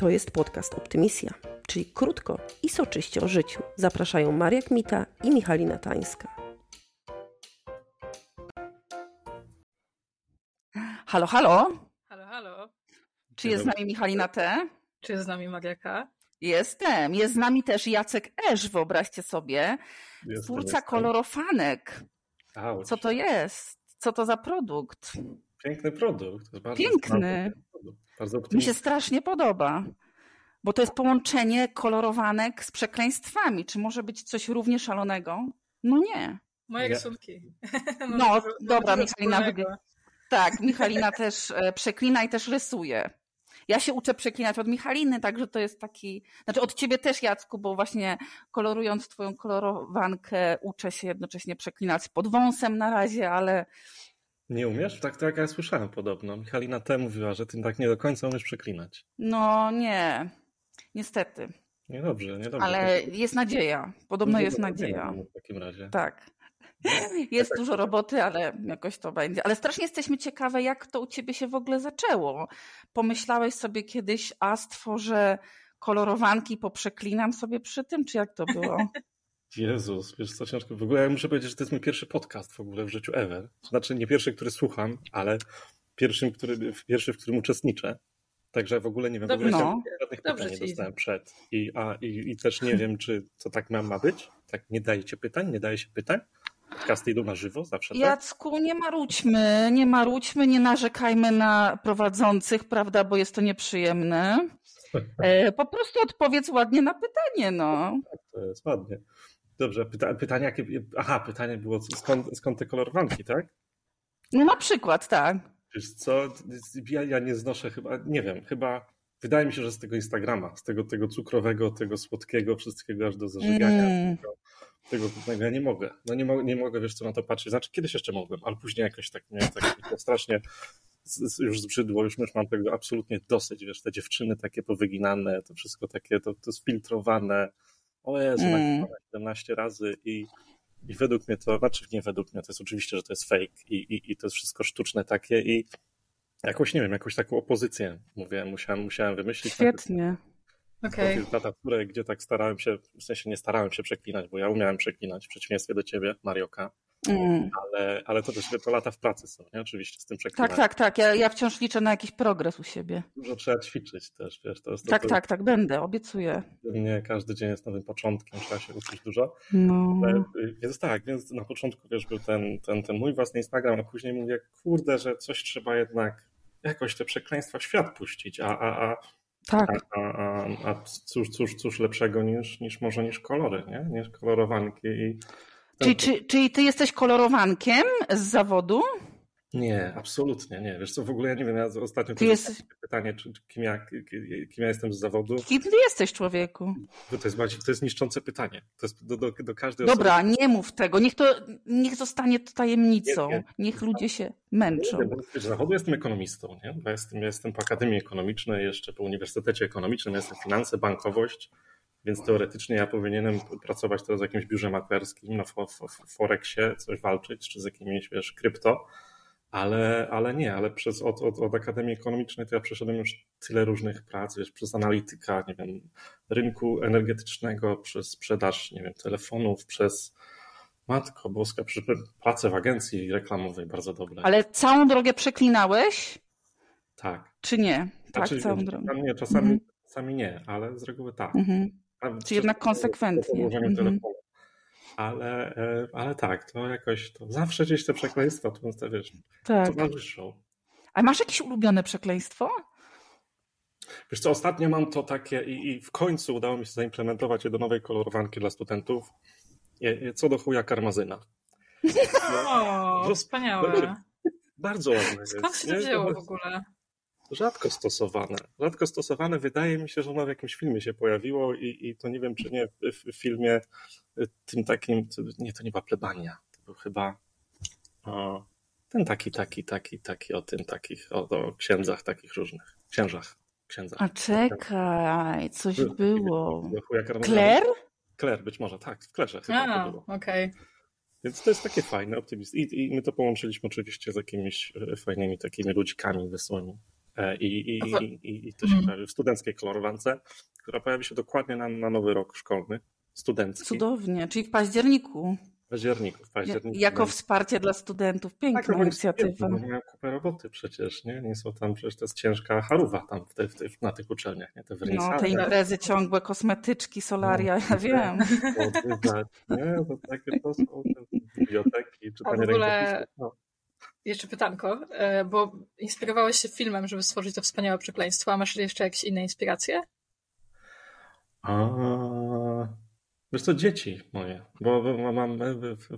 To jest podcast Optymisja, czyli krótko i soczyście o życiu. Zapraszają Maria Kmita i Michalina Tańska. Halo, halo. Halo, halo. Czy jest z nami Michalina T? Czy jest z nami Maria K? Jestem. Jest z nami też Jacek Esz, wyobraźcie sobie. Jestem, Twórca jestem. kolorofanek. Auć. Co to jest? Co to za produkt? Piękny produkt. To jest bardzo Piękny. Bardzo, Mi się strasznie podoba. Bo to jest połączenie kolorowanek z przekleństwami. Czy może być coś równie szalonego? No nie. Moje Nie. rysunki. No, Może- dobra, Michalina wygra. Tak, Michalina też e, przeklina i też rysuje. Ja się uczę przeklinać od Michaliny, także to jest taki. Znaczy od ciebie też, Jacku, bo właśnie kolorując twoją kolorowankę, uczę się jednocześnie przeklinać pod wąsem na razie, ale Nie umiesz? Tak, tak, ja słyszałem podobno. Michalina T mówiła, że ty tak nie do końca umiesz przeklinać. no nie. Niestety. Niedobrze, niedobrze. Ale jest nadzieja. Podobno Dużo jest nadzieja. W takim razie. Tak. Jest dużo roboty, ale jakoś to będzie. Ale strasznie jesteśmy ciekawe, jak to u ciebie się w ogóle zaczęło. Pomyślałeś sobie kiedyś, a stworzę kolorowanki, poprzeklinam sobie przy tym, czy jak to było? Jezus, wiesz co, ciężko. W ogóle ja muszę powiedzieć, że to jest mój pierwszy podcast w ogóle w życiu ever. Znaczy nie pierwszy, który słucham, ale pierwszym, który, pierwszy, w którym uczestniczę. Także w ogóle nie wiem, w ogóle No. żadnych Dobrze pytań nie dostałem przed. I, a, i, I też nie wiem, czy to tak ma, ma być. Tak, nie dajecie pytań, nie daje się pytań. Podcasty idą na żywo zawsze, tak? Jacku, nie marudźmy, nie marudźmy, nie narzekajmy na prowadzących, prawda, bo jest to nieprzyjemne. E, Po prostu odpowiedz ładnie na pytanie, no. To jest ładnie. Dobrze, pyta, pytanie jakie... Aha, pytanie było, skąd, skąd te kolorowanki, tak? No na przykład, tak. Wiesz co, ja, ja nie znoszę chyba, nie wiem, chyba wydaje mi się, że z tego Instagrama, z tego, tego cukrowego, tego słodkiego, wszystkiego aż do zażygania, Mm. tego, tego ja nie mogę. No nie, mo- nie mogę, wiesz co, na to patrzeć. Znaczy kiedyś jeszcze mogłem, ale później jakoś tak mnie tak, to strasznie z, z, już zbrzydło, już, już mam tego absolutnie dosyć, wiesz, te dziewczyny takie powyginane, to wszystko takie, to, to sfiltrowane, o Jezu, Mm. nagrywane 17 razy i i według mnie to, znaczy nie według mnie, to jest oczywiście, że to jest fake i, i, i to jest wszystko sztuczne takie i jakoś, nie wiem, jakąś taką opozycję, mówię, musiałem, musiałem wymyślić. Świetnie. Okej. Takie Lata, które, gdzie tak starałem się, w sensie nie starałem się przeklinać, bo ja umiałem przeklinać, w przeciwieństwie do ciebie, Marioka, Mm. ale, ale to też to lata w pracy są, nie? Oczywiście z tym Tak, przeklinaniem. tak, tak. Ja, ja wciąż liczę na jakiś progres u siebie. Dużo trzeba ćwiczyć też, wiesz, to jest to, Tak, to, tak, tak, będę, obiecuję. Nie, każdy dzień jest nowym początkiem, trzeba się uczyć dużo. No. Ale, y, Więc tak, więc na początku wiesz, był ten, ten, ten mój własny Instagram, a później mówię, kurde, że coś trzeba jednak jakoś te przekleństwa w świat puścić, a, a, a, Tak. a, a, a cóż, cóż, cóż lepszego niż, niż może niż kolory, nie? Niż kolorowanki i Czyli, czy, czyli ty jesteś kolorowankiem z zawodu? Nie, absolutnie nie. Wiesz co, w ogóle ja nie wiem, ja ostatnio Ty dostałem pytanie, czy, kim, ja, kim ja jestem z zawodu, Kim ty jesteś, człowieku? to jest, bardziej- to jest niszczące pytanie. To jest do, do, do każdej Dobra, nie mów tego. Niech to niech zostanie to tajemnicą. Nie, nie. Niech ludzie się Nie męczą. bo wiesz, z zawodu jestem ekonomistą, nie? Bo jestem, jestem po Akademii Ekonomicznej, jeszcze po Uniwersytecie Ekonomicznym, jestem finanse, bankowość, więc teoretycznie ja powinienem pracować teraz w jakimś biurze maklerskim, na fo- fo- Forexie, coś walczyć, czy z jakimiś, wiesz, krypto, ale, ale nie, ale przez, od, od, od Akademii Ekonomicznej to ja przeszedłem już tyle różnych prac, wiesz, przez analityka, nie wiem, rynku energetycznego, przez sprzedaż, nie wiem, telefonów, przez Matko Boska, przy pracę w agencji reklamowej bardzo dobre. Ale całą drogę przeklinałeś, Tak. czy nie? Tak, Znaczy, całą drogę. Czasami nie, czasami, Mhm. czasami nie, ale z reguły tak. Mhm. A Czy jednak konsekwentnie. Mhm. Ale, e, ale tak, to jakoś, to zawsze gdzieś te przekleństwa tu, wiesz, Tak. towarzyszą. A masz jakieś ulubione przekleństwo? Wiesz co, ostatnio mam to takie i, i w końcu udało mi się zaimplementować je do nowej kolorowanki dla studentów. Co do chuja karmazyna. O, Roz- wspaniałe. Bardzo ładne Skąd jest. się to wzięło w ogóle? Rzadko stosowane. Rzadko stosowane. Wydaje mi się, że ono w jakimś filmie się pojawiło i, i to nie wiem, czy nie w, w filmie y, tym takim, nie, to nie była plebania. To był chyba o, ten taki, taki, taki, taki, o tym takich, o, o księdzach takich różnych. Księżach. Księdzach. A czekaj, coś Był- było. Claire? Claire, być może, tak, w Klerze chyba A, okej. Więc to jest takie fajne, optymistyczne. I, I my to połączyliśmy oczywiście z jakimiś e, fajnymi takimi ludzikami wesołymi. E, I, i, A to- i, i, to się pojawi w studenckiej kolorowance, która pojawi się dokładnie na, na nowy rok szkolny, studencki, Cudownie, czyli w październiku. w październiku. W październiku Jako wsparcie dla studentów. tak, Piękna no bo oni inicjatywa. bo mają kupę roboty przecież, nie? Nie są tam, przecież to jest ciężka haruwa tam w te, w te, na tych uczelniach, nie? Te No, te imprezy ciągłe, kosmetyczki, solaria, No, ja wiem. podwyżać, nie? To takie to są te biblioteki, czytanie ogóle- rękopisów. No. Jeszcze pytanko, e, bo inspirowałeś się filmem, żeby stworzyć to wspaniałe przekleństwo, a masz jeszcze jakieś inne inspiracje? A, wiesz co, dzieci moje, bo mam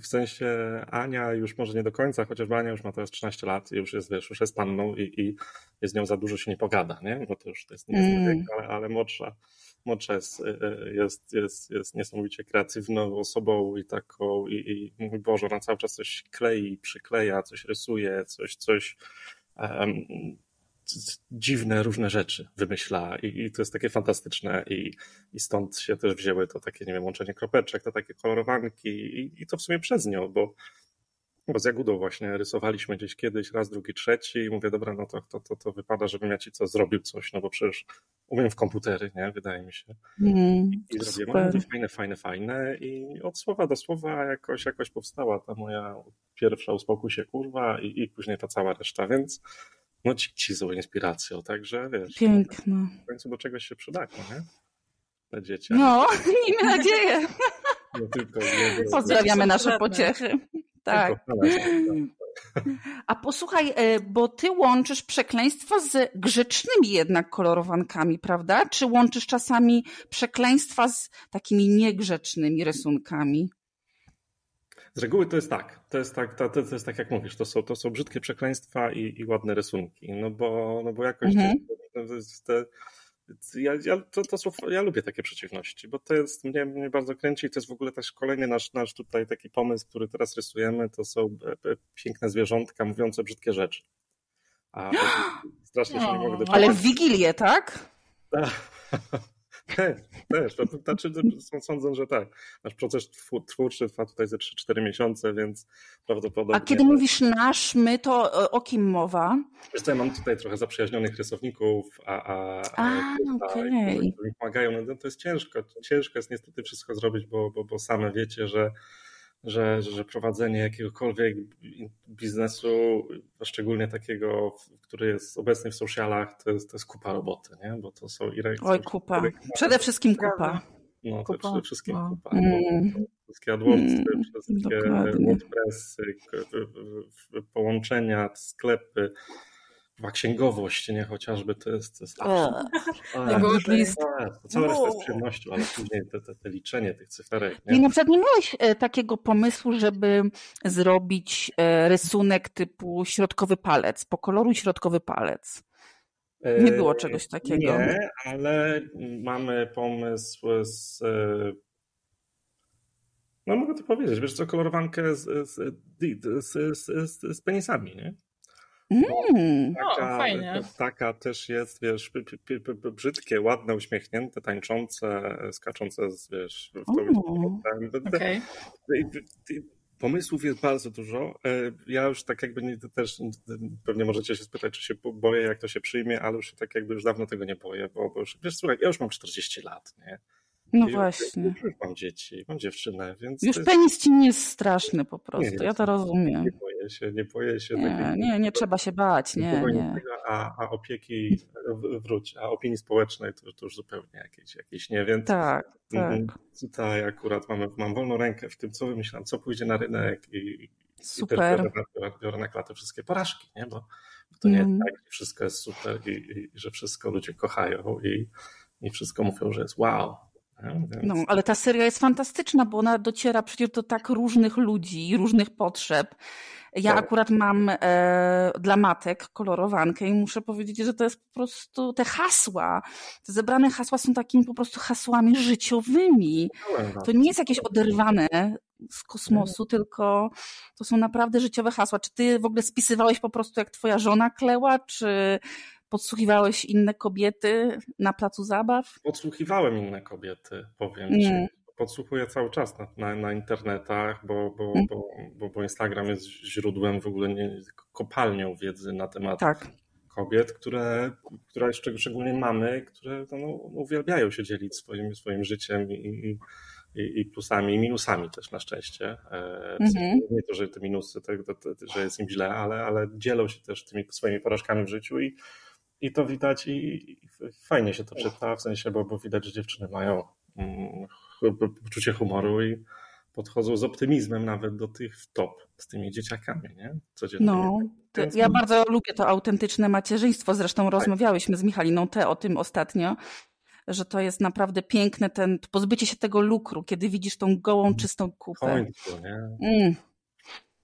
w- sensie Ania już może nie do końca, chociaż Ania już ma teraz 13 lat i już jest, wiesz, już jest panną i, i jest z nią za dużo się nie pogada, nie? Bo to już to jest nie Mm. wiek, ale, ale młodsza, jest, y, y, jest, jest, jest niesamowicie kreatywną osobą i taką i, i mój Boże, ona cały czas coś klei, przykleja, coś rysuje, coś, coś c- dziwne, różne rzeczy wymyśla i, i to jest takie fantastyczne i, i stąd się też wzięły to takie, nie wiem, łączenie kropeczek, to takie kolorowanki i, i to w sumie przez nią, bo, bo z Jagudą właśnie rysowaliśmy gdzieś kiedyś, raz, drugi, trzeci i mówię, dobra, no to, to, to, to wypada, żebym ja ci co zrobił coś, no bo przecież umiem w komputery, nie, wydaje mi się. Mm, I zrobiłem mówię, fajne, fajne, fajne i od słowa do słowa jakoś, jakoś powstała ta moja pierwsza uspokój się kurwa i, i później ta cała reszta, więc no ci, ci są inspiracją, także wiesz, Piękno. w końcu do czegoś się przydają, nie? Dla dzieci. No, miejmy nadzieję. Nie tylko, nie, Pozdrawiamy nasze pociechy. Tak. Tylko, ale- A posłuchaj, e, bo ty łączysz przekleństwa z grzecznymi jednak kolorowankami, prawda? Czy łączysz czasami przekleństwa z takimi niegrzecznymi rysunkami? Z reguły to jest tak. To jest tak, to, to jest tak jak mówisz, to są, to są brzydkie przekleństwa i, i ładne rysunki. No bo, no bo jakoś Mhm. te, te, te, ja, ja, to, to są, ja lubię takie przeciwności, bo to jest, mnie, mnie bardzo kręci i to jest w ogóle też kolejny nasz, nasz tutaj taki pomysł, który teraz rysujemy, to są e, e, piękne zwierzątka mówiące brzydkie rzeczy. A strasznie się nie mogę doczekać. Ale w Wigilię, tak? Też, też. To, znaczy, sądzę, że tak. Nasz proces twórczy trwa tutaj ze 3-4 miesiące, więc prawdopodobnie... A kiedy mówisz nasz, my, to o- o kim mowa? Wiesz co, ja mam tutaj trochę zaprzyjaźnionych rysowników, a, a, A, którzy mi pomagają. No, to jest ciężko. Ciężko jest niestety wszystko zrobić, bo, bo, bo same wiecie, że, że, że prowadzenie jakiegokolwiek biznesu, szczególnie takiego, który jest obecny w socialach, to jest, to jest kupa roboty, nie? Bo to są i Oj, kupa. Przede wszystkim kupa. No, to Kupa. przede wszystkim No. kupa. Mm. Bo Wszystkie AdWordsy, Mm, wszystkie dokładnie. WordPressy, połączenia, sklepy, księgowość, nie chociażby, to jest, to jest O, A, Nie było to tej- jest- to Cała reszta jest Wow. przyjemnością, ale później te, te, te liczenie tych cyferek. I Nie? na przykład nie miałeś e, takiego pomysłu, żeby zrobić e, rysunek typu środkowy palec, pokoloruj środkowy palec. Nie było czegoś takiego. Nie, ale mamy pomysł z. e, No mogę to powiedzieć, wiesz co, kolorowankę z, z, z, z, z, z penisami, nie? Mm. O, fajnie. taka też jest, wiesz, brzydkie, ładne, uśmiechnięte, tańczące, skaczące, z, wiesz, w tą O. Okej. Pomysłów jest bardzo dużo. E, Ja już tak jakby nie, też pewnie możecie się spytać, czy się boję, jak to się przyjmie, ale już tak jakby już dawno tego nie boję, bo, bo już, wiesz, słuchaj, ja już mam 40 lat, nie? No I właśnie. Już, już mam dzieci, mam dziewczynę, więc Już jest- penis ci nie jest straszny po Nie, prostu, nie, ja to rozumiem. nie boję się, nie boję się. Nie, takiego- nie, nie trzeba się bać, nie, nie. A, a opieki wróć, a opinii społecznej to, to już zupełnie jakieś, jakieś nie, więc Tak, Mhm. tak. Tutaj akurat mamy, mam wolną rękę w tym, co wymyślam, co pójdzie na rynek i, Super. I też biorę, na, biorę na klatę wszystkie porażki, nie? Bo to nie Mm. jest tak, że wszystko jest super i, i że wszystko ludzie kochają i, i wszystko mówią, że jest wow. No, ale ta seria jest fantastyczna, bo ona dociera przecież do tak różnych ludzi różnych potrzeb. Ja Tak. akurat mam e, dla matek kolorowankę i muszę powiedzieć, że to jest po prostu te hasła, te zebrane hasła są takimi po prostu hasłami życiowymi. To nie jest jakieś oderwane z kosmosu, tylko to są naprawdę życiowe hasła. Czy ty w ogóle spisywałeś po prostu jak twoja żona kleła, czy podsłuchiwałeś inne kobiety na placu zabaw? Podsłuchiwałem inne kobiety, powiem ci. Podsłuchuję cały czas na, na, na internetach, bo, bo, bo, bo, bo Instagram jest źródłem w ogóle nie, kopalnią wiedzy na temat Tak. kobiet, które, które szczególnie mamy, które no, uwielbiają się dzielić swoim, swoim życiem i, i, i plusami i minusami też na szczęście. E, mhm. Nie to, że te minusy, to, to, to, że jest im źle, ale, ale dzielą się też tymi swoimi porażkami w życiu i, i to widać i, fajnie się to czyta, w sensie, bo, bo widać, że dziewczyny mają mm, poczucie humoru i podchodzą z optymizmem nawet do tych top z tymi dzieciakami, nie? Codziennie. No, ja bardzo lubię to autentyczne macierzyństwo. Zresztą tak. rozmawiałyśmy z Michaliną Te o tym ostatnio, że to jest naprawdę piękne, ten, pozbycie się tego lukru, kiedy widzisz tą gołą, mm. czystą kupę. Końcu, nie? Mm.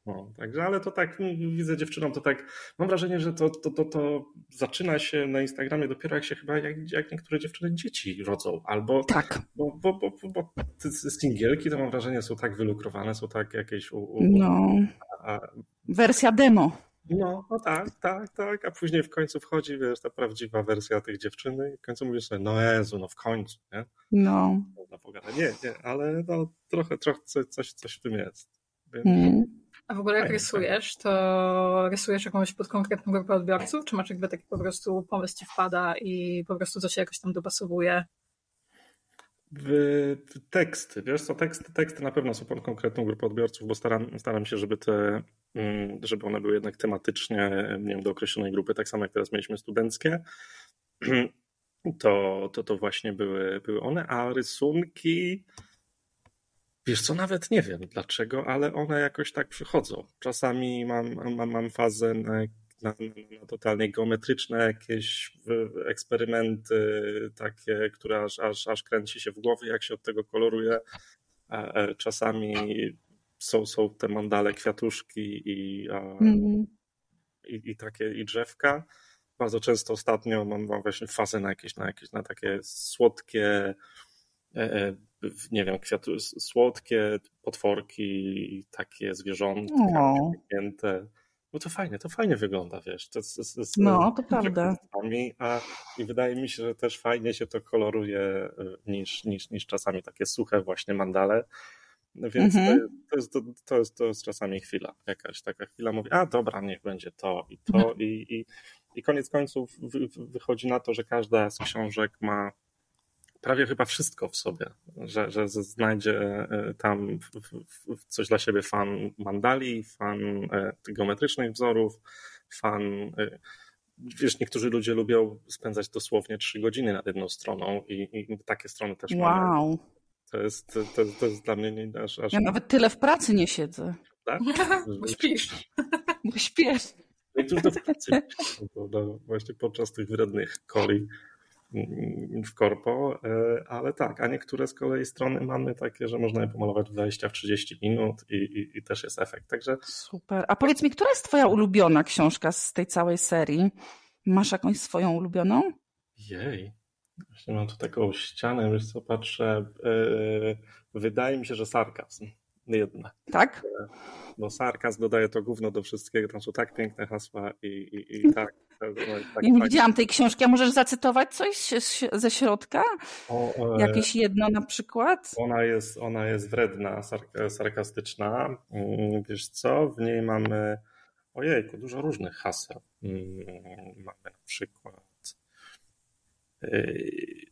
No, także, ale to tak, widzę dziewczynom, to tak, mam wrażenie, że to, to, to, to zaczyna się na Instagramie dopiero jak się chyba, jak, jak niektóre dziewczyny dzieci rodzą, albo, tak. bo, bo, bo, bo singielki to mam wrażenie są tak wylukrowane, są tak jakieś u, u, no. A, wersja demo. No, no tak, tak, tak, a później w końcu wchodzi, wiesz, ta prawdziwa wersja tych dziewczyny i w końcu mówisz sobie, no Jezu, no w końcu, nie? No. Można pogadać. Nie, nie, ale no, trochę, trochę coś, coś w tym jest. Więc... Mm. A w ogóle jak rysujesz, to rysujesz jakąś pod konkretną grupę odbiorców, czy masz jakby taki po prostu pomysł ci wpada i po prostu to się jakoś tam dopasowuje? W teksty, wiesz co, teksty, teksty na pewno są pod konkretną grupę odbiorców, bo staram, staram się, żeby te, mm, żeby one były jednak tematycznie, nie wiem, do określonej grupy, tak samo jak teraz mieliśmy studenckie, to, to, to właśnie były, były one, a rysunki, Wiesz co, nawet nie wiem dlaczego, ale one jakoś tak przychodzą. Czasami mam, mam, mam fazę na, na, na totalnie geometryczne jakieś eksperymenty, takie, które aż, aż, aż kręci się w głowie, jak się od tego koloruje. E, czasami są, są te mandale kwiatuszki i, mm. i, i, takie i drzewka. Bardzo często ostatnio mam, mam właśnie fazę na jakieś, na jakieś na takie słodkie e, e, nie wiem, kwiatu, słodkie potworki, takie zwierzątka, pięknięte. No to fajnie, to fajnie wygląda, wiesz. To, z, z, no, to prawda. A, I wydaje mi się, że też fajnie się to koloruje e, niż, niż, niż czasami takie suche właśnie mandale. No więc mhm. to, jest, to, jest, to, jest, to jest czasami chwila, jakaś taka chwila, mówi, a dobra, niech będzie to i to mhm. i, i, i koniec końców wychodzi na to, że każda z książek ma prawie chyba wszystko w sobie, że, że znajdzie e, tam coś dla siebie fan mandali, fan e, geometrycznych wzorów, fan. E, wiesz, niektórzy ludzie lubią spędzać dosłownie trzy godziny nad jedną stroną i, i takie strony też wow. mamy. To jest, to, to jest dla mnie nie, aż, aż... Ja nawet tyle w pracy nie siedzę. Tak? Bo śpisz. Bo śpiesz. Niektórzy to w pracy no, właśnie podczas tych wrednych coli w korpo, e, ale tak, a niektóre z kolei strony mamy takie, że można je pomalować w 20 w 30 minut i, i, i, też jest efekt. Także... Super. A powiedz mi, która jest twoja ulubiona książka z tej całej serii? Masz jakąś swoją ulubioną? Jej. Właśnie mam tu taką ścianę, wiesz co, patrzę. Yy, wydaje mi się, że sarkazm. Jedna. Tak? Bo sarkazm dodaje to gówno do wszystkiego. Tam są tak piękne hasła i, i, i tak tak, nie widziałam tej książki, a możesz zacytować coś ze środka? O, e, Jakieś jedno na przykład? Ona jest, ona jest wredna, sarkastyczna. Mm, wiesz co, w niej mamy ojejku, dużo różnych haseł. Mm, mamy na przykład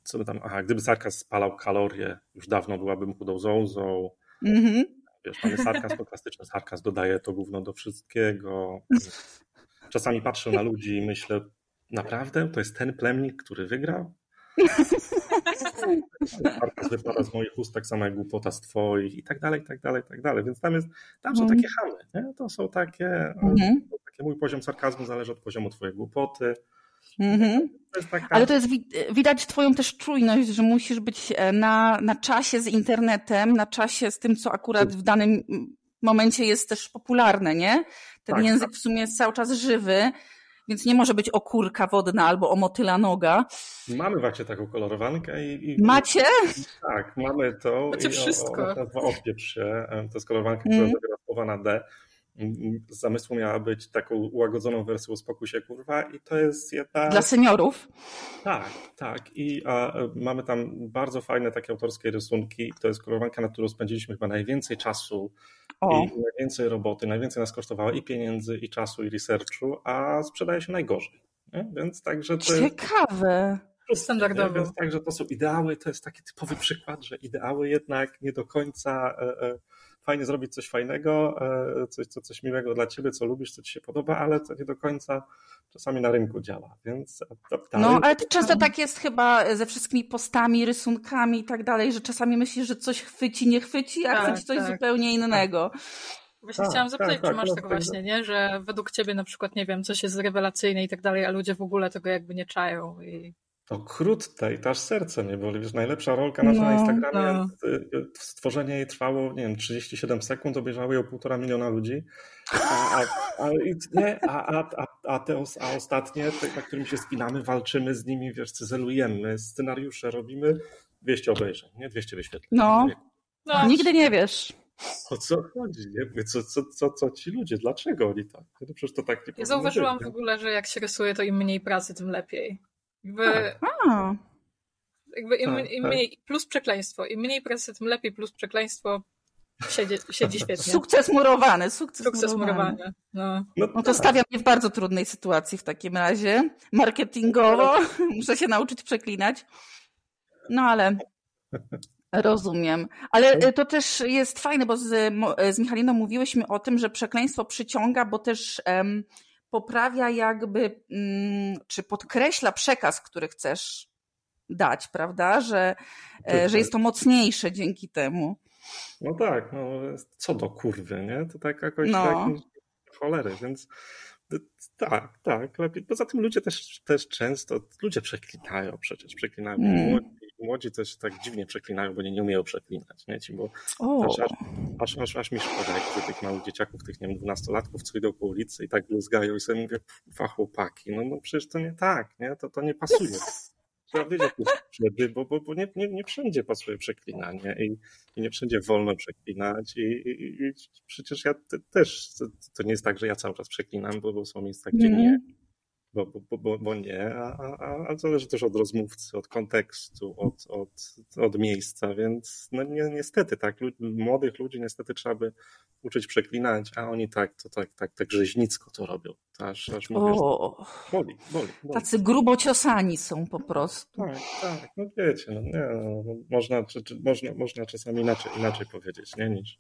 co by tam, aha, gdyby sarkazm spalał kalorie, już dawno byłabym chudą zołzą. Mhm. Wiesz, mamy sarkazm, to klasyczny sarkazm dodaje to gówno do wszystkiego. Czasami patrzę na ludzi i myślę, naprawdę? To jest ten plemnik, który wygrał? Sarkazm wypada z moich ust tak samo jak głupota z twoich i tak dalej, i tak dalej, i tak dalej. Więc tam, jest, tam są mhm. takie chamy, nie? To są takie, mhm. takie, mój poziom sarkazmu zależy od poziomu twojej głupoty. Mhm. To taka... Ale to jest widać twoją też czujność, że musisz być e, na, na czasie z internetem, na czasie z tym, co akurat w danym momencie jest też popularne, nie? Ten tak, język w sumie jest cały czas żywy, więc nie może być o kurka wodna albo o motyla noga. Mamy właśnie taką kolorowankę i... i Macie? Tak, mamy to. Macie wszystko. Ona nazywa Odpieprz się. To jest kolorowanka, która mm. zawiera słowa na D. Z zamysłu miała być taką ułagodzoną wersją Uspokój się kurwa i to jest jedna... Dla seniorów? Tak, tak. I a, mamy tam bardzo fajne takie autorskie rysunki. To jest kolorowanka, na którą spędziliśmy chyba najwięcej czasu o. i najwięcej roboty, najwięcej nas kosztowało i pieniędzy, i czasu, i researchu, a sprzedaje się najgorzej. Nie? Więc także to Ciekawe. jest Standardowo. Więc także to są ideały, to jest taki typowy przykład, że ideały jednak nie do końca e, e, fajnie zrobić coś fajnego, e, coś, co, coś miłego dla ciebie, co lubisz, co ci się podoba, ale to nie do końca czasami na rynku działa. Więc to, to, No, ale to często tak jest chyba ze wszystkimi postami, rysunkami i tak dalej, że czasami myślisz, że coś chwyci, nie chwyci, a Tak, chwyci coś tak. zupełnie innego. Właśnie Tak, chciałam zapytać, tak, czy tak, masz no, tak tak, właśnie, nie? Że według ciebie na przykład, nie wiem, coś jest rewelacyjne i tak dalej, a ludzie w ogóle tego jakby nie czają i To krótce i to aż serce nie boli. Wiesz, najlepsza rolka nasza na No, Instagramie, no. stworzenie jej trwało, nie wiem, 37 sekund, obejrzało ją półtora miliona ludzi. A, a, a, nie, a, a, a, a, te, os- a ostatnie, te, na którym się spinamy, walczymy z nimi, wiesz, cyzelujemy, scenariusze robimy, 200 obejrzeń, nie? 200 wyświetleń. No. No, Nigdy nie wiesz. O co chodzi? Nie? Co, co, co, co ci ludzie? Dlaczego oni tak? No przecież to tak nie Ja zauważyłam być, w nie? ogóle, że jak się rysuje, to im mniej pracy, tym lepiej. Jakby, Tak. Jakby im, Tak, im tak. mniej, plus przekleństwo. Im mniej pracy, tym lepiej, plus przekleństwo siedzi, siedzi świetnie. sukces murowany, sukces, Sukces murowany. murowania. No. No, No to stawia mnie w bardzo trudnej sytuacji w takim razie. Marketingowo muszę się nauczyć przeklinać. No ale rozumiem. Ale y, to też jest fajne, bo z, z Michaliną mówiłyśmy o tym, że przekleństwo przyciąga, bo też em, poprawia jakby, mm, czy podkreśla przekaz, który chcesz dać, prawda? Że, e, że jest to mocniejsze dzięki temu. No tak, no co do kurwy, nie? To tak jakoś No. tak, cholery, więc t- tak, tak, lepiej. Poza tym ludzie też, też często, ludzie przeklinają przecież, przeklinają. Mm. Młodzi, młodzi też tak dziwnie przeklinają, bo nie, nie umieją przeklinać, nie? Ci, bo aż, aż, aż, aż, mi szkoda jak widzę tych małych dzieciaków, tych nie wiem, dwunastolatków, co idą po ulicy i tak bluzgają i sobie mówię, fa chłopaki, no, no przecież to nie tak, nie? To, to nie pasuje. Trzeba wiedzieć, wtedy, bo, bo, bo nie, nie, nie wszędzie pasuje przeklinanie i, i nie wszędzie wolno przeklinać i, i, i przecież ja te, też, to, to nie jest tak, że ja cały czas przeklinam, bo, bo są miejsca, gdzie Mhm. nie, bo, bo, bo, bo, nie, a, a, a- zależy też od rozmówcy, od kontekstu, od, od, od miejsca, więc no nie, niestety tak, lu- młodych ludzi niestety trzeba by uczyć przeklinać, a oni tak, to tak, tak, tak rzeźnicko to robią, to aż, aż mówię, o, boli, boli, boli. tacy grubo ciosani są po prostu. Tak, tak, no wiecie, no nie, no, można, czy, czy, można, można czasami inaczej, inaczej powiedzieć, nie, niż,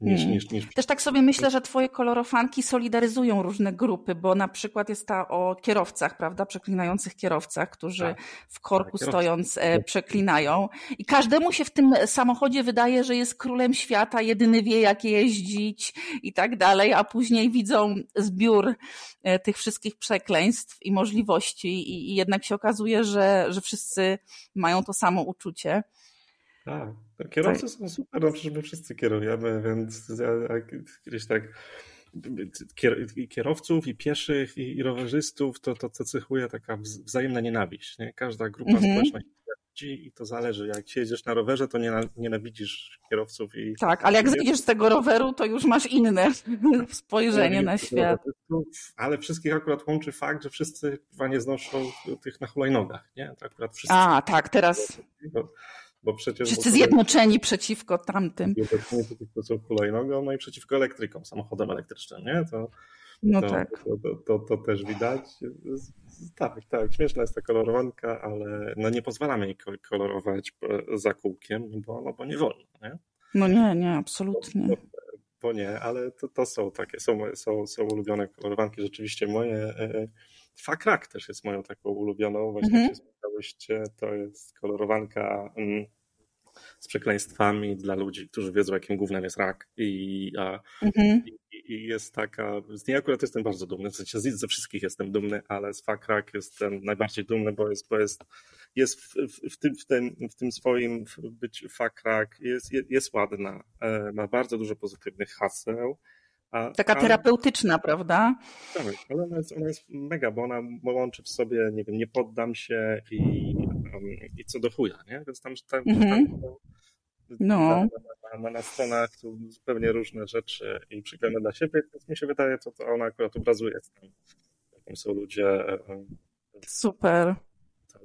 niż, Mm. niż, niż Też tak sobie myślę, że twoje kolorofanki solidaryzują różne grupy, bo na przykład jest ta o kierowcach, prawda, przeklinających kierowcach, którzy Tak. w korku Tak, stojąc e, przeklinają i każdemu się w tym samochodzie wydaje, że jest królem świata, jedyny wie jak jeździć i tak dalej, a później widzą zbiór e, tych wszystkich przekleństw i możliwości i, i jednak się okazuje, że, że wszyscy mają to samo uczucie. Tak, no, kierowcy są super, no przecież my wszyscy kierujemy, więc ja, kiedyś tak kierowców, i pieszych, i, i rowerzystów, to, to, to cechuje taka wz- wzajemna nienawiść. Nie? Każda grupa Mhm. społeczna się i to zależy. Jak siedzisz na rowerze, to nie, nienawidzisz kierowców i Tak, ale jak zejdziesz z tego roweru, to już masz inne spojrzenie na świat. Ale wszystkich akurat łączy fakt, że wszyscy chyba nie znoszą tych na hulajnogach, nie? To akurat wszyscy. A, tak, teraz Bo, bo przecież... wszyscy bo zjednoczeni przeciwko tamtym. Przeciwko są hulajnogą, no i przeciwko elektrykom, samochodom elektrycznym, nie? To, No to, tak. to, to, to, to też widać. Tak, tak, śmieszna jest ta kolorowanka, ale no nie pozwalamy jej ko- kolorować e, za kółkiem, bo, no bo nie wolno, nie? No nie, nie, absolutnie. Bo nie, ale to, to są takie, są, są, są ulubione kolorowanki, rzeczywiście moje. E, Fakrak też jest moją taką ulubioną, właśnie Mhm. jak się to jest kolorowanka mm, z przekleństwami dla ludzi, którzy wiedzą, jakim głównym jest rak i, a, Mhm. i, i jest taka, z niej akurat jestem bardzo dumny, w sensie ze wszystkich jestem dumny, ale z Fakrak jestem najbardziej dumny, bo jest, bo jest, jest w, w, w, tym, w, tym, w tym swoim być Fakrak, jest, jest, jest ładna, e, ma bardzo dużo pozytywnych haseł. A, Taka a- terapeutyczna, prawda? tak, ale ona jest, ona jest mega, bo ona łączy w sobie, nie wiem, nie poddam się i, um, i co do chuja, nie? Więc tam, tam, Mhm. tam No. na, na, na, na stronach są zupełnie różne rzeczy i przyklejone dla siebie, więc mi się wydaje, to, to ona akurat obrazuje tym, jakim są ludzie. Super. tam,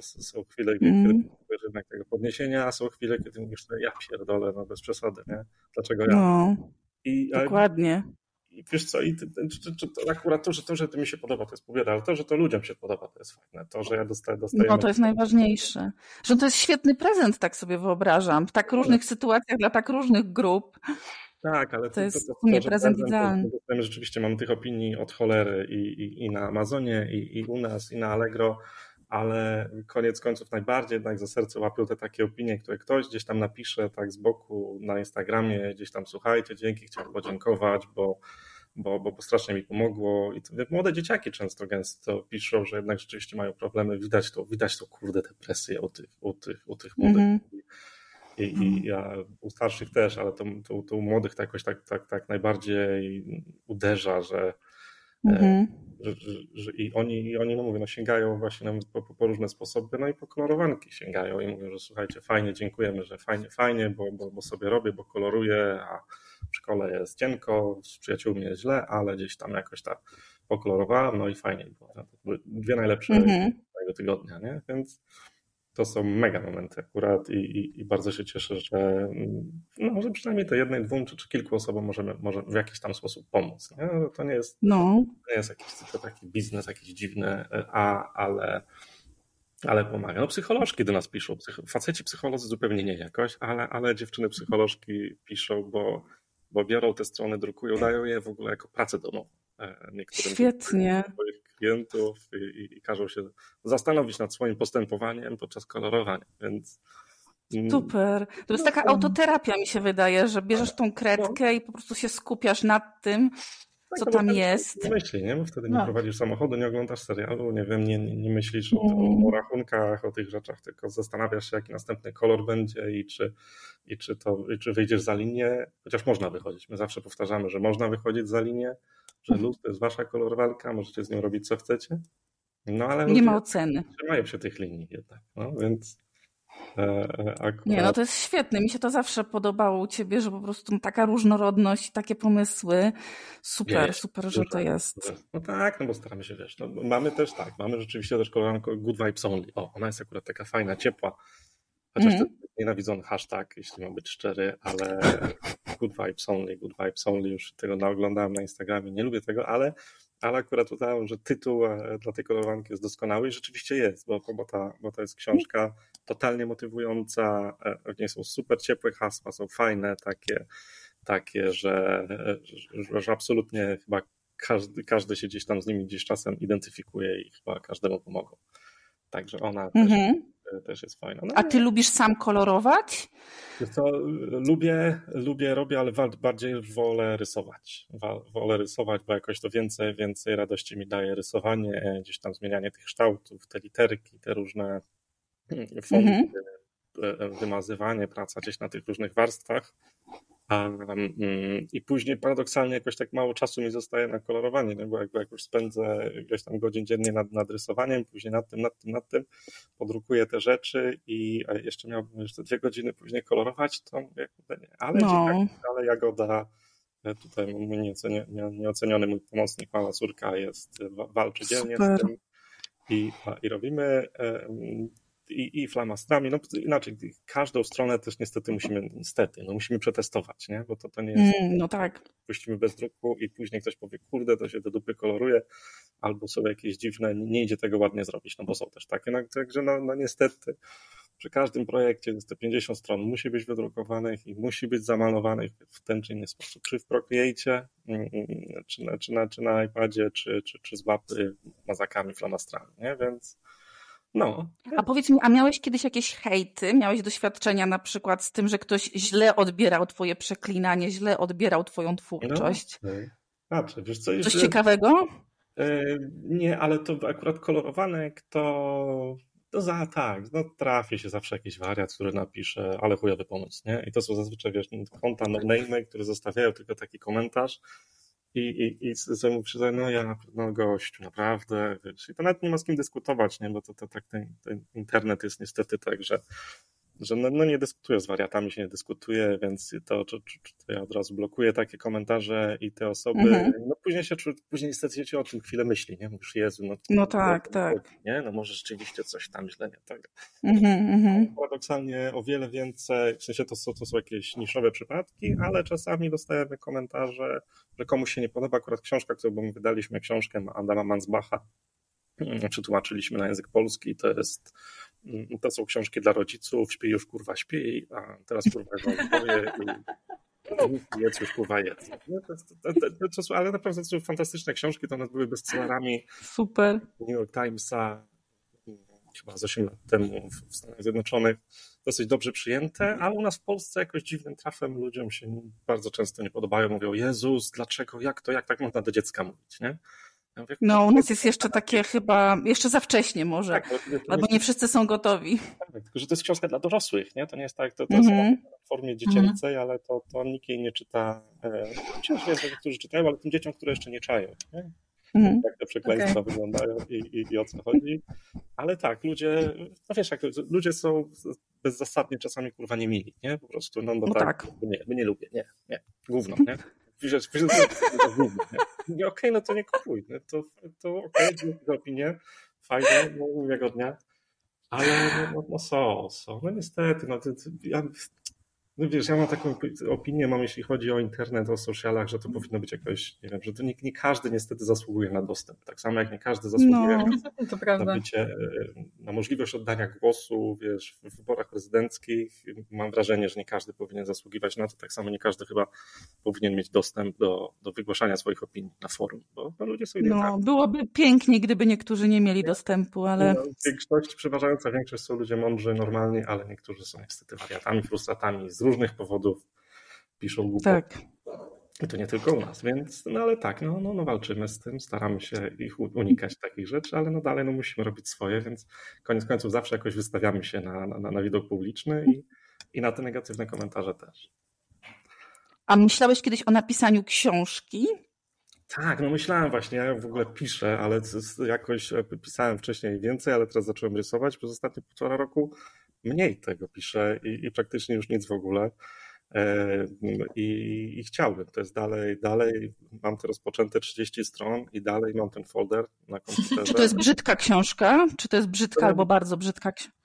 są chwile, Mm. kiedy potrzebujesz jednak tego podniesienia, a są chwile, kiedy mówisz, no ja pierdolę, no bez przesady, nie? Dlaczego ja? No, I, dokładnie. i wiesz co, i czy, czy, to akurat to że, to, że to mi się podoba, to jest pobieda, ale to, że to ludziom się podoba, to jest fajne. To, że ja dostaję... dostaję no to jest najważniejsze. Że to jest świetny prezent, tak sobie wyobrażam. W tak różnych sytuacjach, dla tak różnych grup. Tak, ale to, to jest to, to, to prezent idealny. Rzeczywiście mamy tych opinii od cholery i, i, i na Amazonie, i, i u nas, i na Allegro, ale koniec końców najbardziej jednak za serce łapią te takie opinie, które ktoś gdzieś tam napisze tak z boku na Instagramie, gdzieś tam słuchajcie, dzięki, chciałem podziękować, bo, bo, bo strasznie mi pomogło. I to, młode dzieciaki często gęsto piszą, że jednak rzeczywiście mają problemy. Widać to, widać to kurde depresję u tych, u tych, u tych młodych. Mm -hmm. I, i ja u starszych też, ale to, to, to u młodych to jakoś tak, tak, tak najbardziej uderza, że, mm-hmm. że, że, i oni, i oni, no mówię, no sięgają właśnie po, po, różne sposoby, no i po kolorowanki sięgają i mówią, że słuchajcie, fajnie, dziękujemy, że fajnie, fajnie, bo, bo, bo sobie robię, bo koloruję, a w szkole jest cienko, z przyjaciółmi jest źle, ale gdzieś tam jakoś tak pokolorowałem, no i fajnie było. To były dwie najlepsze mm-hmm. tego tygodnia, nie? Więc to są mega momenty akurat i, i, i, bardzo się cieszę, że, no, że przynajmniej to jednej, dwóm czy, czy kilku osobom możemy może w jakiś tam sposób pomóc. Nie? To nie jest, no. nie jest jakiś tylko taki biznes, jakiś dziwny, a, ale, ale pomaga. No psycholożki do nas piszą, Psych faceci psycholodzy zupełnie nie jakoś, ale, ale dziewczyny psycholożki piszą, bo, bo biorą te strony, drukują, dają je w ogóle jako pracę domową. E, niektórym Świetnie. swoich klientów i, i, i każą się zastanowić nad swoim postępowaniem podczas kolorowania, więc mm, Super. To jest taka autoterapia, mi się wydaje, że bierzesz tą kredkę i po prostu się skupiasz nad tym, tak, co tam jest. Myśli, nie? Bo wtedy nie no. prowadzisz samochodu, nie oglądasz serialu, nie wiem, nie, nie myślisz o, mm. o, rachunkach, o tych rzeczach, tylko zastanawiasz się, jaki następny kolor będzie i czy, i czy, to, i czy wyjdziesz za linię, chociaż można wychodzić. My zawsze powtarzamy, że można wychodzić za linię, że luz to jest wasza kolorowalka, możecie z nią robić co chcecie. No ale nie ma oceny. Trzymają się tych linii jednak, no więc e, e, akurat... Nie, no to jest świetne. Mi się to zawsze podobało u ciebie, że po prostu taka różnorodność, takie pomysły. Super, Wiesz, super, że to jest. No tak, no bo staramy się, wiesz, no, mamy też tak, mamy rzeczywiście też kolorowalkę Good Vibes Only. O, ona jest akurat taka fajna, ciepła. Chociaż mm. Nienawidzony hashtag, jeśli mam być szczery, ale good vibes only, good vibes only, już tego naoglądałem na Instagramie, nie lubię tego, ale, ale akurat uznałem, że tytuł e, dla tej kolorowanki jest doskonały i rzeczywiście jest, bo, bo, ta, bo to jest książka totalnie motywująca, w niej są super ciepłe hasła, są fajne, takie, takie że, że, że absolutnie chyba każdy, każdy się gdzieś tam z nimi gdzieś czasem identyfikuje i chyba każdemu pomogą. Także ona też, mhm. Też jest fajna. No, A ty lubisz sam kolorować? Co, lubię, lubię, robię, ale bardziej wolę rysować. Wolę rysować, bo jakoś to więcej, więcej radości mi daje rysowanie, gdzieś tam zmienianie tych kształtów, te literki, te różne fonty, mhm. E, wymazywanie, praca gdzieś na tych różnych warstwach. Um, I później paradoksalnie jakoś tak mało czasu mi zostaje na kolorowanie, no bo jak, jak już spędzę ileś tam godzin dziennie nad, nad rysowaniem, później nad tym, nad tym, nad tym, podrukuję te rzeczy i jeszcze miałbym jeszcze dwie godziny później kolorować, to mówię, nie, ale, no. ale Jagoda, e, tutaj mój nieoceniony mój pomocnik, mała córka jest, walczy dzielnie Super. z tym i, i robimy i, i flamastrami. No inaczej, każdą stronę też niestety musimy, niestety, no musimy przetestować, nie? Bo to, to nie jest. Mm, no tak. Puścimy bez druku i później ktoś powie, kurde, to się do dupy koloruje, albo są jakieś dziwne, nie idzie tego ładnie zrobić, no bo są też takie. No, także no, no niestety przy każdym projekcie jest te 50 stron musi być wydrukowanych i musi być zamalowanych w ten czy inny sposób, czy w Procreate, mm, mm, czy na, czy na, czy na iPadzie, czy, czy, czy z łapy mazakami, flamastrami, nie? Więc no. A powiedz mi, a miałeś kiedyś jakieś hejty? Miałeś doświadczenia na przykład z tym, że ktoś źle odbierał twoje przeklinanie, źle odbierał twoją twórczość? No, okay. Wiesz co, Coś ciekawego? Yy, nie, ale to akurat kolorowanek to to za tak, no trafi się zawsze jakiś wariat, który napisze, ale chujowy pomysł, nie? I to są zazwyczaj, wiesz, konta no które zostawiają tylko taki komentarz, i, i, i sobie mówię, no ja, no gościu, naprawdę, wiesz, i to nawet nie ma z kim dyskutować, nie, bo to, to tak ten, ten internet jest niestety tak, że że no, no nie dyskutuję z wariatami, się nie dyskutuje, więc to, to, to, ja od razu blokuję takie komentarze i te osoby, mhm. no później się później niestety się o tym chwilę myśli, nie? Mówisz, Jezu, no, no tak, no, tak. Nie? No może rzeczywiście coś tam źle nie tak. Mhm, mhm. Paradoksalnie o wiele więcej, w sensie to są, to są jakieś niszowe przypadki, ale czasami dostajemy komentarze, że komuś się nie podoba akurat książka, którą my wydaliśmy, książkę Adama Mansbacha, przetłumaczyliśmy na język polski, to jest to są książki dla rodziców, śpi już kurwa śpi, a teraz kurwa boję i jedz już kurwa jedz. ale naprawdę to są fantastyczne książki, to one były bestsellerami Super. New York Timesa chyba z 8 lat temu w Stanach Zjednoczonych dosyć dobrze przyjęte, ale u nas w Polsce jakoś dziwnym trafem ludziom się bardzo często nie podobają. Mówią, Jezus, dlaczego, jak to, jak tak można do dziecka mówić, nie? Ja mówię, no, u nas jest jeszcze takie chyba, jeszcze za wcześnie może, tak, albo nie wszyscy są gotowi. Tak, tylko że to jest książka dla dorosłych, nie? To nie jest tak, to, to mm -hmm. jest w formie dziecięcej, mm -hmm. ale to, to nikt jej nie czyta. E, Chociaż wiem, że niektórzy czytają, ale tym dzieciom, które jeszcze nie czają. Nie? Mm. Jak te przekleństwa okay. wyglądają i, i, i o co chodzi. Ale tak, ludzie, no wiesz, jak ludzie są bezzasadnie czasami kurwa nie mili, nie? Po prostu, no, no, no tak, tak. Nie, nie lubię, nie, nie, gówno, nie? Piszesz, piszesz, nie? Okej, no to nie kupuj, no to, to okej, okay, za opinię, fajnie, no, miłego dnia, ale no, no, no są, są, no niestety, no to ja no wiesz, ja mam taką opinię, mam jeśli chodzi o internet, o socialach, że to powinno być jakoś, nie wiem, że to nie, nie każdy niestety zasługuje na dostęp. Tak samo jak nie każdy zasługuje no, na bycie, e, na możliwość oddania głosu, wiesz, w wyborach prezydenckich. Mam wrażenie, że nie każdy powinien zasługiwać na to. Tak samo nie każdy chyba powinien mieć dostęp do, do wygłaszania swoich opinii na forum, bo, ludzie są No, byłoby pięknie, gdyby niektórzy nie mieli dostępu, ale... No, większość, przeważająca większość są ludzie mądrzy, normalni, ale niektórzy są niestety wariatami, frustratami, z różnych powodów piszą głupoty. Tak. I to nie tylko u nas, więc, no ale tak, no, no, no walczymy z tym, staramy się ich unikać takich rzeczy, ale no dalej no musimy robić swoje, więc koniec końców zawsze jakoś wystawiamy się na, na, na widok publiczny i, i na te negatywne komentarze też. A myślałeś kiedyś o napisaniu książki? Tak, no myślałem właśnie, ja w ogóle piszę, ale jakoś e, pisałem wcześniej więcej, ale teraz zacząłem rysować przez ostatnie półtora roku mniej tego piszę i, i praktycznie już nic w ogóle. E, I, I, chciałbym. To jest dalej, dalej mam to rozpoczęte 30 stron i dalej mam ten folder na komputerze. Czy to jest brzydka książka? Czy to jest brzydka to albo bardzo brzydka książka?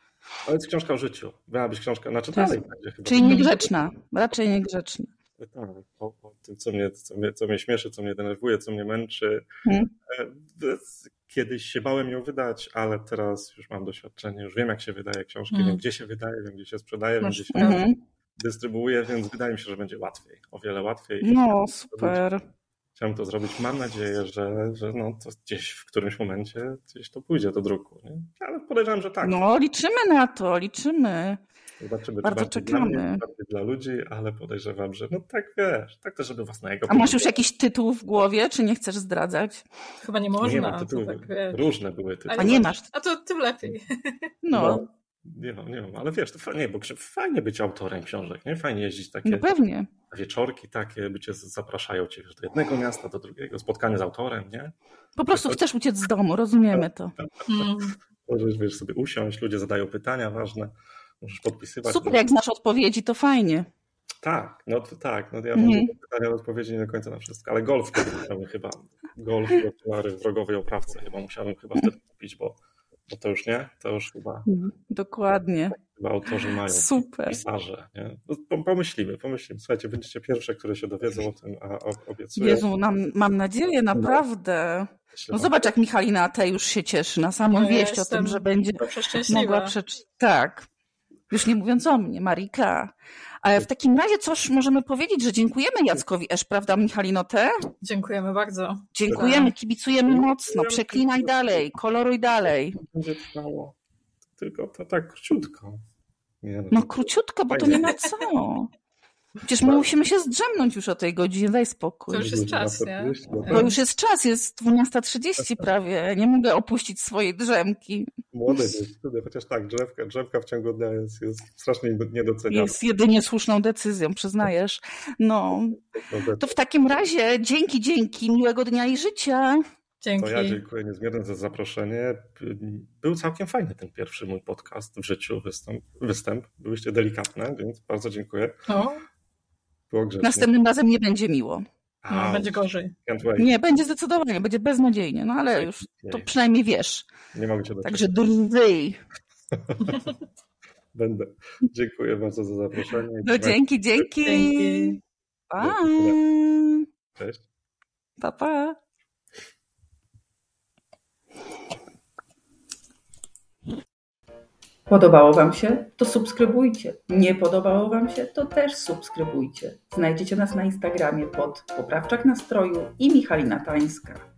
To jest książka o życiu. Miała być książka, znaczy jest, dalej będzie chyba. Czyli niegrzeczna, raczej niegrzeczna. Tak, o, o tym, co mnie, co, mnie, co mnie śmieszy, co mnie denerwuje, co mnie męczy. Hmm. Kiedyś się bałem ją wydać, ale teraz już mam doświadczenie, już wiem jak się wydaje książki, hmm. wiem gdzie się wydaje, wiem gdzie się sprzedaje, wiem gdzie się hmm. dystrybuuje, więc wydaje mi się, że będzie łatwiej, o wiele łatwiej. No, super. Chciałem to zrobić. Mam nadzieję, że, że no, to gdzieś w którymś momencie gdzieś to pójdzie do druku. Nie? Ale podejrzewam, że tak. No, liczymy na to, liczymy. Zobaczymy, Bardzo czekamy. Dla, mnie, dla ludzi, ale podejrzewam, że no tak wiesz, tak też, żeby własnego. A masz już jakiś tytuł w głowie, czy nie chcesz zdradzać? Chyba nie można. Nie mam tytułu, tak, różne były tytuły. A nie masz. A to tym lepiej. No. no. Nie mam, nie mam, ale wiesz, to fajnie, bo fajnie być autorem książek, nie? Fajnie jeździć takie no pewnie. wieczorki takie, by cię zapraszają cię do jednego miasta, do drugiego, spotkanie z autorem, nie? Po prostu chcesz uciec z domu, rozumiemy to. Możesz wiesz, sobie usiąść, ludzie zadają pytania ważne. Możesz podpisywać. Super, jak znasz odpowiedzi, to fajnie. Tak, no to tak. No ja mam mm. pytania, odpowiedzi nie do końca na wszystko, ale golf musiałbym chyba, golf i okulary w drogowej oprawce chyba musiałbym chyba wtedy kupić, bo, bo to już nie, to już chyba... Mhm, dokładnie. Chyba autorzy mają. Super. Pisarze, nie? No, pomyślimy, pomyślimy. Słuchajcie, będziecie pierwsze, które się dowiedzą o tym, a obiecuję. Jezu, nam, mam nadzieję, no. naprawdę. No zobacz, jak Michalina T. już się cieszy na samą no, wieść ja o tym, że będzie mogła przeczytać. Tak. Już nie mówiąc o mnie, Marika. Ale w takim razie coś możemy powiedzieć, że dziękujemy Jackowi Esz, prawda Michalino T? Dziękujemy bardzo. Dziękujemy, kibicujemy mocno, przeklinaj dalej, koloruj dalej. Będzie trwało. Tylko to tak króciutko. Nie, no, no króciutko, bo to nie ma co. Przecież my musimy się zdrzemnąć już o tej godzinie, daj spokój. To już jest czas, nie? To już jest czas, jest 12.30 prawie. Nie mogę opuścić swojej drzemki. Młody jest, chociaż tak, drzewka, drzemka w ciągu dnia jest, jest strasznie niedoceniana. Jest jedynie słuszną decyzją, przyznajesz. No. To w takim razie dzięki, dzięki, miłego dnia i życia. Dzięki. To ja dziękuję niezmiernie za zaproszenie. Był całkiem fajny ten pierwszy mój podcast w życiu, występ. występ. Byłyście delikatne, więc bardzo dziękuję. O, Było grzecznie. Następnym razem nie będzie miło. no, będzie gorzej. Nie, będzie zdecydowanie, będzie beznadziejnie, no ale już to przynajmniej wiesz. Nie mogę cię doczekać. Także drżyj. Będę. Dziękuję bardzo za zaproszenie. No dzięki, dzięki. Dzięki. Pa. Cześć. Pa, pa. Podobało Wam się? To subskrybujcie. Nie podobało Wam się? To też subskrybujcie. Znajdziecie nas na Instagramie pod Poprawczak Nastroju i Michalina Tańska.